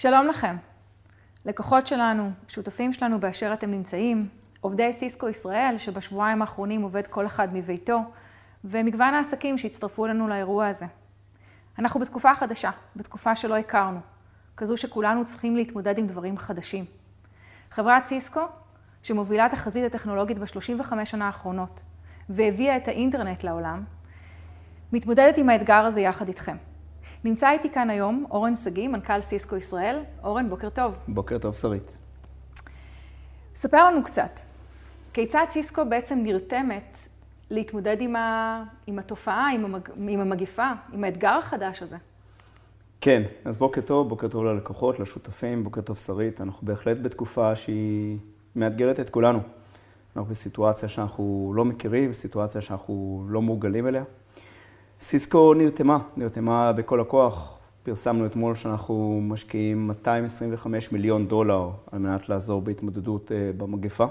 שלום לכם. לקוחות שלנו, שותפים שלנו באשר אתם נמצאים, עובדי סיסקו ישראל, שבשבועיים האחרונים עובד כל אחד מביתו, ומגוון העסקים שהצטרפו אלינו לאירוע הזה. אנחנו בתקופה חדשה, בתקופה שלא הכרנו, כזו שכולנו צריכים להתמודד עם דברים חדשים. חברת סיסקו, שמובילה את החזית הטכנולוגית ב-35 שנה האחרונות, והביאה את האינטרנט לעולם, מתמודדת עם האתגר הזה יחד איתכם. נמצא איתי כאן היום אורן שגיא, מנכ"ל סיסקו ישראל. אורן, בוקר טוב. בוקר טוב, שרית. ספר לנו קצת, כיצד סיסקו בעצם נרתמת להתמודד עם, ה... עם התופעה, עם, המג... עם המגיפה, עם האתגר החדש הזה? כן, אז בוקר טוב, בוקר טוב ללקוחות, לשותפים, בוקר טוב, שרית. אנחנו בהחלט בתקופה שהיא מאתגרת את כולנו. אנחנו בסיטואציה שאנחנו לא מכירים, סיטואציה שאנחנו לא מורגלים אליה. סיסקו נרתמה, נרתמה בכל הכוח. פרסמנו אתמול שאנחנו משקיעים 225 מיליון דולר על מנת לעזור בהתמודדות אה, במגפה.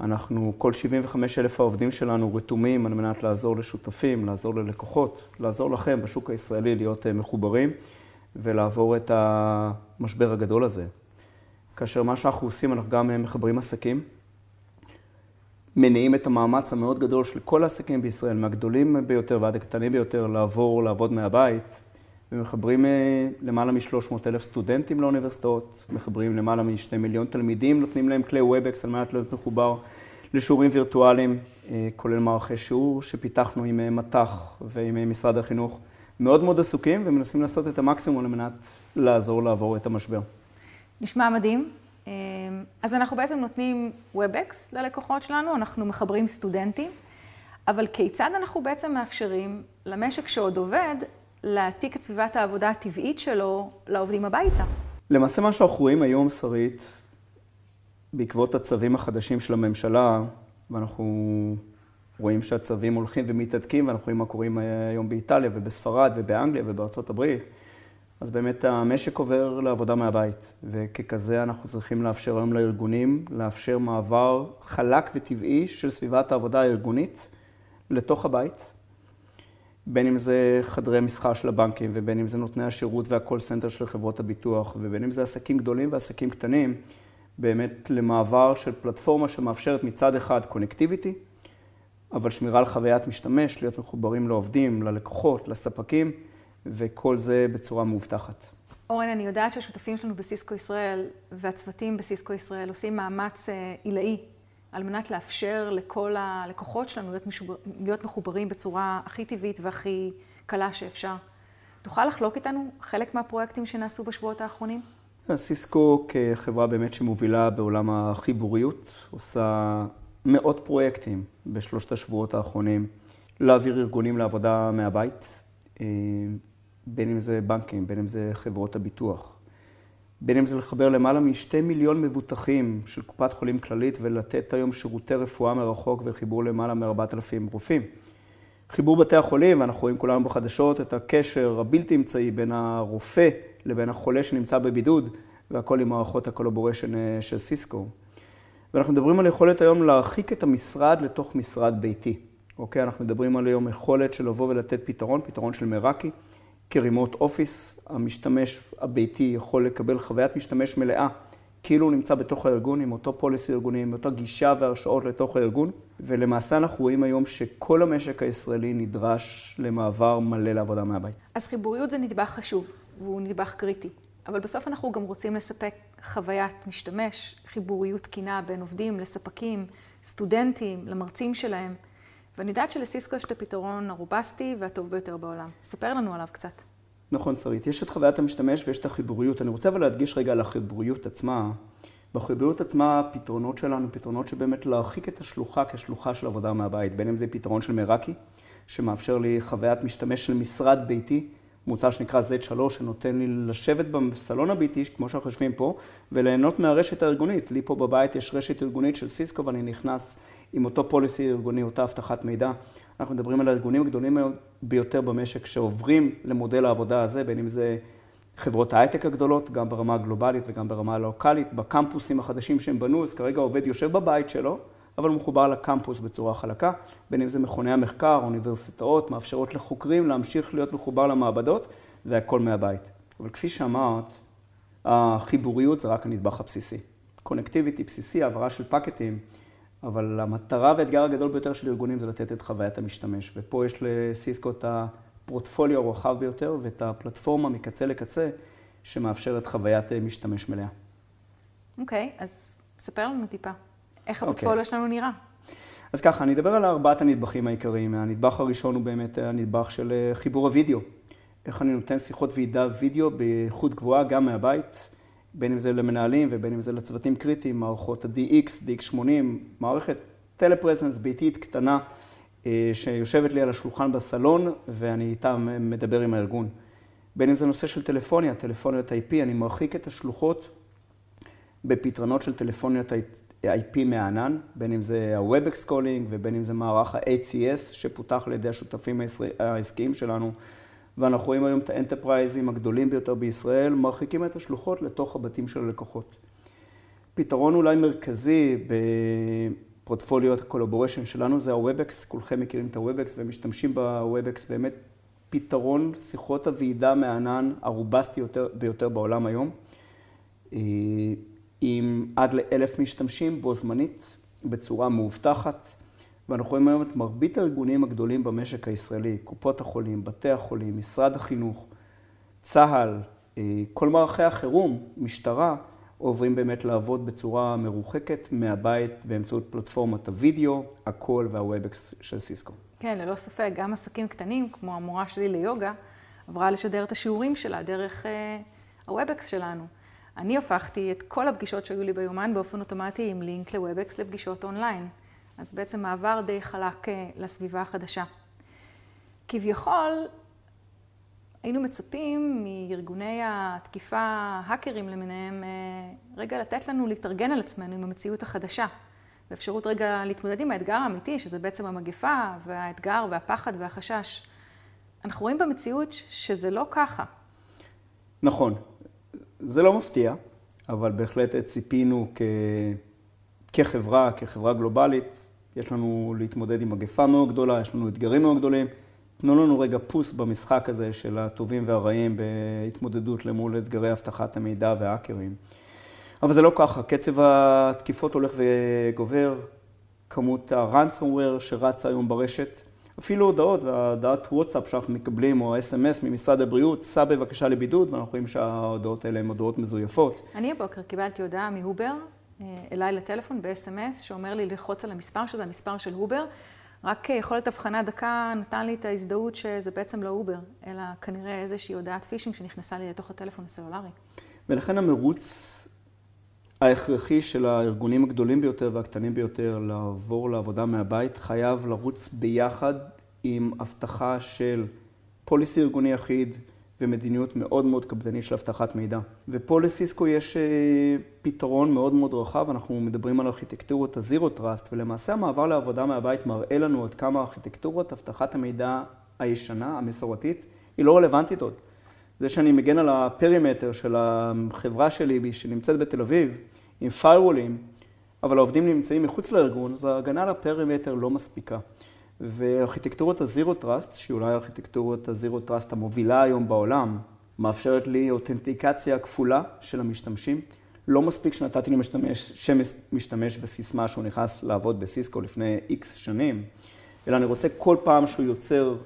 אנחנו, כל 75 אלף העובדים שלנו רתומים על מנת לעזור לשותפים, לעזור ללקוחות, לעזור לכם בשוק הישראלי להיות אה, מחוברים ולעבור את המשבר הגדול הזה. כאשר מה שאנחנו עושים, אנחנו גם אה, מחברים עסקים, מניעים את המאמץ המאוד גדול של כל העסקים בישראל, מהגדולים ביותר ועד הקטנים ביותר, לעבור, לעבוד מהבית, ומחברים אה, למעלה מ-300 אלף סטודנטים לאוניברסיטאות, מחברים למעלה מ-2 מיליון תלמידים, נותנים להם כלי Webex על מנת להיות מחובר לשיעורים וירטואליים, אה, כולל מערכי שיעור שפיתחנו עם אה, מט"ח ועם משרד החינוך. מאוד מאוד עסוקים ומנסים לעשות את המקסימום על מנת לעזור לעבור את המשבר. נשמע מדהים. אז אנחנו בעצם נותנים WebEx ללקוחות שלנו, אנחנו מחברים סטודנטים, אבל כיצד אנחנו בעצם מאפשרים למשק שעוד עובד להעתיק את סביבת העבודה הטבעית שלו לעובדים הביתה? למעשה מה שאנחנו רואים היום, שרית, בעקבות הצווים החדשים של הממשלה, ואנחנו רואים שהצווים הולכים ומתהדקים, ואנחנו רואים מה קורה היום באיטליה ובספרד ובאנגליה ובארצות הברית, אז באמת המשק עובר לעבודה מהבית, וככזה אנחנו צריכים לאפשר היום לארגונים, לאפשר מעבר חלק וטבעי של סביבת העבודה הארגונית לתוך הבית, בין אם זה חדרי מסחר של הבנקים, ובין אם זה נותני השירות וה call center של חברות הביטוח, ובין אם זה עסקים גדולים ועסקים קטנים, באמת למעבר של פלטפורמה שמאפשרת מצד אחד connectivity, אבל שמירה על חוויית משתמש, להיות מחוברים לעובדים, ללקוחות, לספקים, וכל זה בצורה מאובטחת. אורן, אני יודעת שהשותפים שלנו בסיסקו ישראל והצוותים בסיסקו ישראל עושים מאמץ אה, עילאי על מנת לאפשר לכל הלקוחות שלנו להיות, משובר, להיות מחוברים בצורה הכי טבעית והכי קלה שאפשר. תוכל לחלוק איתנו חלק מהפרויקטים שנעשו בשבועות האחרונים? סיסקו כחברה באמת שמובילה בעולם החיבוריות, עושה מאות פרויקטים בשלושת השבועות האחרונים להעביר ארגונים לעבודה מהבית, אה, בין אם זה בנקים, בין אם זה חברות הביטוח, בין אם זה לחבר למעלה משתי מיליון מבוטחים של קופת חולים כללית ולתת היום שירותי רפואה מרחוק וחיבור למעלה מארבעת אלפים רופאים. חיבור בתי החולים, ואנחנו רואים כולנו בחדשות את הקשר הבלתי אמצעי בין הרופא לבין החולה שנמצא בבידוד, והכל עם מערכות ה collaboration אה, של סיסקו. ואנחנו מדברים על יכולת היום להרחיק את המשרד לתוך משרד ביתי. אוקיי? אנחנו מדברים על היום יכולת של לבוא ולתת פתרון, פתרון של מראקי. כרימוט אופיס, המשתמש הביתי יכול לקבל חוויית משתמש מלאה, כאילו הוא נמצא בתוך הארגון עם אותו פוליסי ארגוני, עם אותה גישה והרשאות לתוך הארגון, ולמעשה אנחנו רואים היום שכל המשק הישראלי נדרש למעבר מלא לעבודה מהבית. אז חיבוריות זה נדבך חשוב, והוא נדבך קריטי. אבל בסוף אנחנו גם רוצים לספק חוויית משתמש, חיבוריות תקינה בין עובדים לספקים, סטודנטים, למרצים שלהם. ואני יודעת שלסיסקו יש את הפתרון הרובסטי והטוב ביותר בעולם. ספר לנו עליו קצת. נכון, שרית. יש את חוויית המשתמש ויש את החיבוריות. אני רוצה אבל להדגיש רגע על החיבוריות עצמה. בחיבוריות עצמה, הפתרונות שלנו, פתרונות שבאמת להרחיק את השלוחה כשלוחה של עבודה מהבית. בין אם זה פתרון של מראקי, שמאפשר לי חוויית משתמש של משרד ביתי, מוצר שנקרא Z3, שנותן לי לשבת בסלון הביתי, כמו שאנחנו יושבים פה, וליהנות מהרשת הארגונית. לי פה בבית יש רשת ארגונית של סיסקו, ואני נכנס עם אותו פוליסי ארגוני, אותה אבטחת מידע. אנחנו מדברים על הארגונים הגדולים ביותר במשק שעוברים למודל העבודה הזה, בין אם זה חברות ההייטק הגדולות, גם ברמה הגלובלית וגם ברמה הלוקאלית, בקמפוסים החדשים שהם בנו, אז כרגע העובד יושב בבית שלו, אבל מחובר לקמפוס בצורה חלקה, בין אם זה מכוני המחקר, אוניברסיטאות, מאפשרות לחוקרים להמשיך להיות מחובר למעבדות, והכל מהבית. אבל כפי שאמרת, החיבוריות זה רק הנדבך הבסיסי. קונקטיביטי בסיסי, העברה של פקטים, אבל המטרה והאתגר הגדול ביותר של ארגונים זה לתת את חוויית המשתמש. ופה יש לסיסקו את הפורטפוליו הרחב ביותר ואת הפלטפורמה מקצה לקצה, שמאפשרת חוויית משתמש מלאה. אוקיי, okay, אז ספר לנו טיפה. איך אוקיי. הפורטפוליו okay. שלנו נראה? אז ככה, אני אדבר על ארבעת הנדבכים העיקריים. הנדבך הראשון הוא באמת הנדבך של אה, חיבור הוידאו. איך אני נותן שיחות ועידה וידאו באיכות גבוהה גם מהבית, בין אם זה למנהלים ובין אם זה לצוותים קריטיים, מערכות ה-DX, DX80, מערכת טלפרזנס ביתית קטנה אה, שיושבת לי על השולחן בסלון ואני איתה מדבר עם הארגון. בין אם זה נושא של טלפוניה, טלפוניות IP, אני מרחיק את השלוחות בפתרונות של טלפוניות IP מהענן, בין אם זה ה-WebEx Calling ובין אם זה מערך ה-ACS שפותח על ידי השותפים העסקיים שלנו. ואנחנו רואים היום את האנטרפרייזים הגדולים ביותר בישראל, מרחיקים את השלוחות לתוך הבתים של הלקוחות. פתרון אולי מרכזי בפורטפוליו הקולבוריישן שלנו זה ה-WebEx, כולכם מכירים את ה-WebEx ומשתמשים ב-WebEx, באמת פתרון שיחות הוועידה מהענן הרובסטי ביותר בעולם היום. עם עד לאלף משתמשים בו זמנית, בצורה מאובטחת. ואנחנו רואים היום את מרבית הארגונים הגדולים במשק הישראלי, קופות החולים, בתי החולים, משרד החינוך, צה"ל, אה, כל מערכי החירום, משטרה, עוברים באמת לעבוד בצורה מרוחקת מהבית באמצעות פלטפורמת הוידאו, הקול וה Webex של סיסקו. כן, ללא ספק, גם עסקים קטנים, כמו המורה שלי ליוגה, עברה לשדר את השיעורים שלה דרך אה, ה Webex שלנו. אני הפכתי את כל הפגישות שהיו לי ביומן באופן אוטומטי עם לינק ל Webex לפגישות אונליין. אז בעצם מעבר די חלק אה, לסביבה החדשה. כביכול, היינו מצפים מארגוני התקיפה, האקרים למיניהם, אה, רגע לתת לנו להתארגן על עצמנו עם המציאות החדשה. ואפשרות רגע להתמודד עם האתגר האמיתי, שזה בעצם המגפה והאתגר והפחד והחשש. אנחנו רואים במציאות שזה לא ככה. נכון. זה לא מפתיע, אבל בהחלט ציפינו כ... כחברה, כחברה גלובלית, יש לנו להתמודד עם מגפה מאוד גדולה, יש לנו אתגרים מאוד גדולים. תנו לנו רגע פוס במשחק הזה של הטובים והרעים בהתמודדות למול אתגרי אבטחת המידע והאקרים. אבל זה לא ככה, קצב התקיפות הולך וגובר, כמות ה-ransomware שרצה היום ברשת, אפילו הודעות וההודעת וואטסאפ שאנחנו מקבלים, או ה-SMS ממשרד הבריאות, צא בבקשה לבידוד, ואנחנו רואים שההודעות האלה הן הודעות מזויפות. אני הבוקר קיבלתי הודעה מ Uber, אה, אליי לטלפון ב-SMS, שאומר לי ללחוץ על המספר, שזה המספר של Uber. רק יכולת הבחנה דקה נתן לי את ההזדהות שזה בעצם לא Uber, אלא כנראה איזושהי הודעת phishing שנכנסה לי לתוך הטלפון הסלולרי. ולכן המרוץ ההכרחי של הארגונים הגדולים ביותר והקטנים ביותר לעבור לעבודה מהבית חייב לרוץ ביחד עם הבטחה של פוליסי ארגוני יחיד ומדיניות מאוד מאוד קפדנית של אבטחת מידע. ופה לסיסקו יש אה, פתרון מאוד מאוד רחב, אנחנו מדברים על ארכיטקטורות הזירו טראסט, ולמעשה המעבר לעבודה מהבית מראה לנו עד כמה ארכיטקטורות אבטחת המידע הישנה, המסורתית, היא לא רלוונטית עוד. זה שאני מגן על הפרימטר של החברה שלי שנמצאת בתל אביב, עם firewall ים, אבל העובדים נמצאים מחוץ לארגון, אז ההגנה על הפרימטר לא מספיקה. וארכיטקטורת ה Zero Trust, שהיא אולי ה Zero Trust המובילה היום בעולם, מאפשרת לי אותנטיקציה כפולה של המשתמשים. לא מספיק שנתתי למשתמש שם משתמש וסיסמה שהוא נכנס לעבוד בסיסקו לפני איקס שנים, אלא אני רוצה כל פעם שהוא יוצר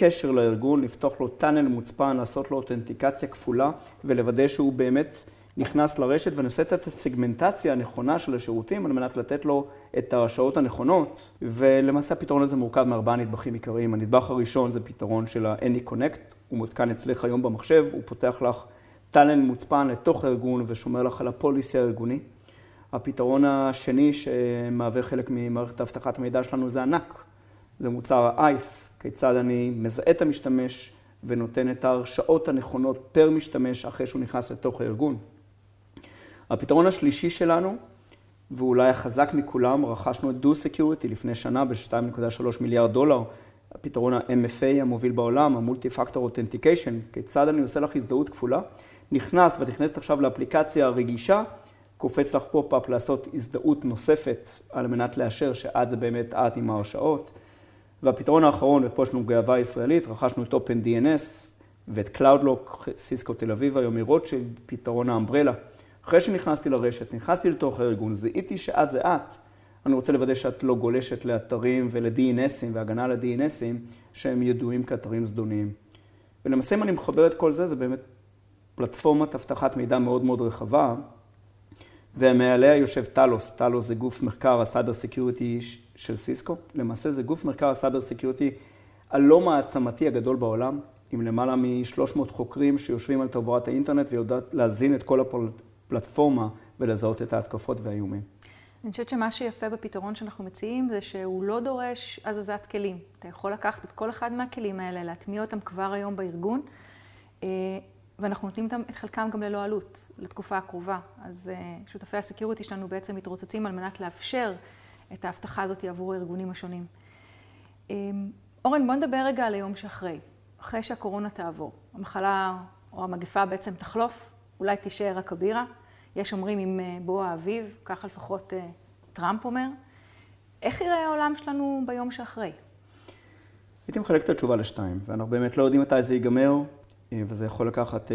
קשר לארגון, לפתוח לו טאנל מוצפן, לעשות לו אותנטיקציה כפולה ולוודא שהוא באמת נכנס לרשת ואני עושה את הסגמנטציה הנכונה של השירותים על מנת לתת לו את השעות הנכונות. ולמעשה הפתרון הזה מורכב מארבעה נדבכים עיקריים. הנדבך הראשון זה פתרון של ה-Any Connect, הוא מותקן אצלך היום במחשב, הוא פותח לך טאנל מוצפן לתוך הארגון ושומר לך על הפוליסי הארגוני. הפתרון השני שמהווה חלק ממערכת אבטחת המידע שלנו זה ענק. זה מוצר ה-ISE, כיצד אני מזהה את המשתמש ונותן את ההרשאות הנכונות פר משתמש אחרי שהוא נכנס לתוך הארגון. הפתרון השלישי שלנו, ואולי החזק מכולם, רכשנו את Duo Security לפני שנה ב-2.3 מיליארד דולר. הפתרון ה-MFA המוביל בעולם, ה-Multi-Factor Authentication, כיצד אני עושה לך הזדהות כפולה. נכנסת ואת נכנסת עכשיו לאפליקציה הרגישה, קופץ לך pop-up לעשות הזדהות נוספת על מנת לאשר שאת זה באמת את עם ההרשאות. והפתרון האחרון, ופה יש לנו גאווה ישראלית, רכשנו את OpenDNS, ואת CloudLock, Cisco תל אביב היום מרוטשילד, פתרון ה Umbrella. אחרי שנכנסתי לרשת, נכנסתי לתוך הארגון, זיהיתי שאת זה את. אני רוצה לוודא שאת לא גולשת לאתרים ול-DNS ים והגנה על ה-DNS ים שהם ידועים כאתרים זדוניים. ולמעשה אם אני מחבר את כל זה, זה באמת פלטפורמת אבטחת מידע מאוד מאוד רחבה, ומעליה יושב Talos. Talos זה גוף מחקר ה cyber security של סיסקו. למעשה זה גוף מחקר ה cyber security הלא מעצמתי הגדול בעולם, עם למעלה מ-300 חוקרים שיושבים על תעבורת האינטרנט ויודעת להזין את כל הפלטפורמה ולזהות את ההתקפות והאיומים. אני חושבת שמה שיפה בפתרון שאנחנו מציעים זה שהוא לא דורש הזזת כלים. אתה יכול לקחת את כל אחד מהכלים האלה, להטמיע אותם כבר היום בארגון, אה, ואנחנו נותנים את חלקם גם ללא עלות, לתקופה הקרובה. אז אה, שותפי ה security שלנו בעצם מתרוצצים על מנת לאפשר את ההבטחה הזאת עבור הארגונים השונים. אה, אורן, בוא נדבר רגע על היום שאחרי. אחרי שהקורונה תעבור, המחלה או המגפה בעצם תחלוף, אולי תישאר רק הבירה. יש אומרים עם אה, בוא האביב, ככה לפחות אה, טראמפ אומר. איך יראה העולם שלנו ביום שאחרי? הייתי מחלק את התשובה לשתיים, ואנחנו באמת לא יודעים מתי זה ייגמר, וזה יכול לקחת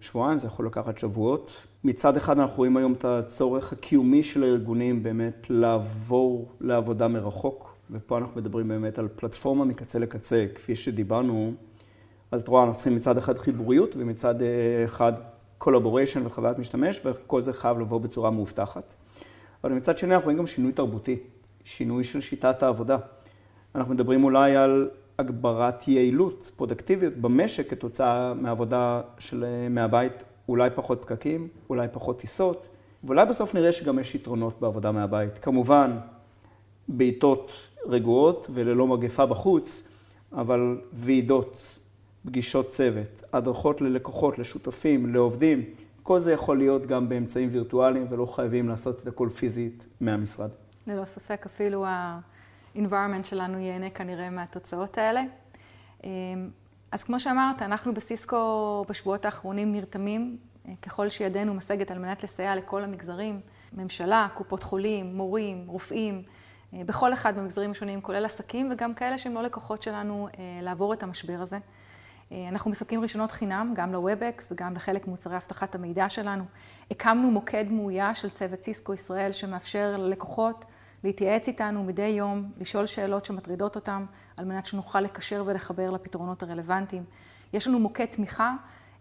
שבועיים, זה יכול לקחת שבועות. מצד אחד אנחנו רואים היום את הצורך הקיומי של הארגונים באמת לעבור לעבודה מרחוק, ופה אנחנו מדברים באמת על פלטפורמה מקצה לקצה, כפי שדיברנו. אז את רואה, אנחנו צריכים מצד אחד חיבוריות, ומצד אחד collaboration וחוויית משתמש, וכל זה חייב לבוא בצורה מאובטחת. אבל מצד שני אנחנו רואים גם שינוי תרבותי, שינוי של שיטת העבודה. אנחנו מדברים אולי על הגברת יעילות, פרודקטיביות במשק כתוצאה מעבודה של, מהבית, אולי פחות פקקים, אולי פחות טיסות, ואולי בסוף נראה שגם יש יתרונות בעבודה מהבית. כמובן, בעיתות רגועות וללא מגפה בחוץ, אבל ועידות, פגישות צוות, הדרכות ללקוחות, לשותפים, לעובדים, כל זה יכול להיות גם באמצעים וירטואליים ולא חייבים לעשות את הכל פיזית מהמשרד. ללא ספק, אפילו ה-environment שלנו ייהנה כנראה מהתוצאות האלה. אמ, אז כמו שאמרת, אנחנו בסיסקו בשבועות האחרונים נרתמים אה, ככל שידנו משגת על מנת לסייע לכל המגזרים, ממשלה, קופות חולים, מורים, רופאים, אה, בכל אחד מהמגזרים השונים, כולל עסקים וגם כאלה שהם לא לקוחות שלנו, אה, לעבור את המשבר הזה. אנחנו מספקים רישיונות חינם, גם ל-WebEx וגם לחלק מוצרי אבטחת המידע שלנו. הקמנו מוקד מאויש של צוות סיסקו ישראל, שמאפשר ללקוחות להתייעץ איתנו מדי יום, לשאול שאלות שמטרידות אותם, על מנת שנוכל לקשר ולחבר לפתרונות הרלוונטיים. יש לנו מוקד תמיכה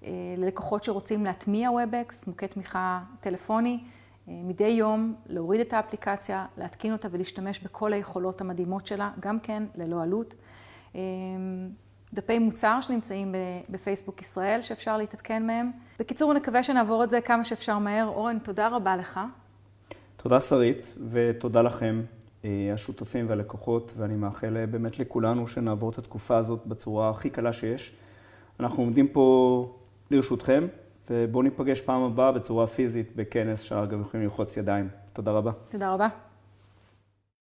אה, ללקוחות שרוצים להטמיע WebEx, מוקד תמיכה טלפוני, אה, מדי יום להוריד את האפליקציה, להתקין אותה ולהשתמש בכל היכולות המדהימות שלה, גם כן ללא עלות. דפי מוצר שנמצאים בפייסבוק ישראל, שאפשר להתעדכן מהם. בקיצור, נקווה שנעבור את זה כמה שאפשר מהר. אורן, תודה רבה לך. תודה שרית, ותודה לכם, אה, השותפים והלקוחות, ואני מאחל אה, באמת לכולנו שנעבור את התקופה הזאת בצורה הכי קלה שיש. אנחנו עומדים פה לרשותכם, ובואו ניפגש פעם הבאה בצורה פיזית בכנס שאר גם יכולים ללחוץ ידיים. תודה רבה. תודה רבה.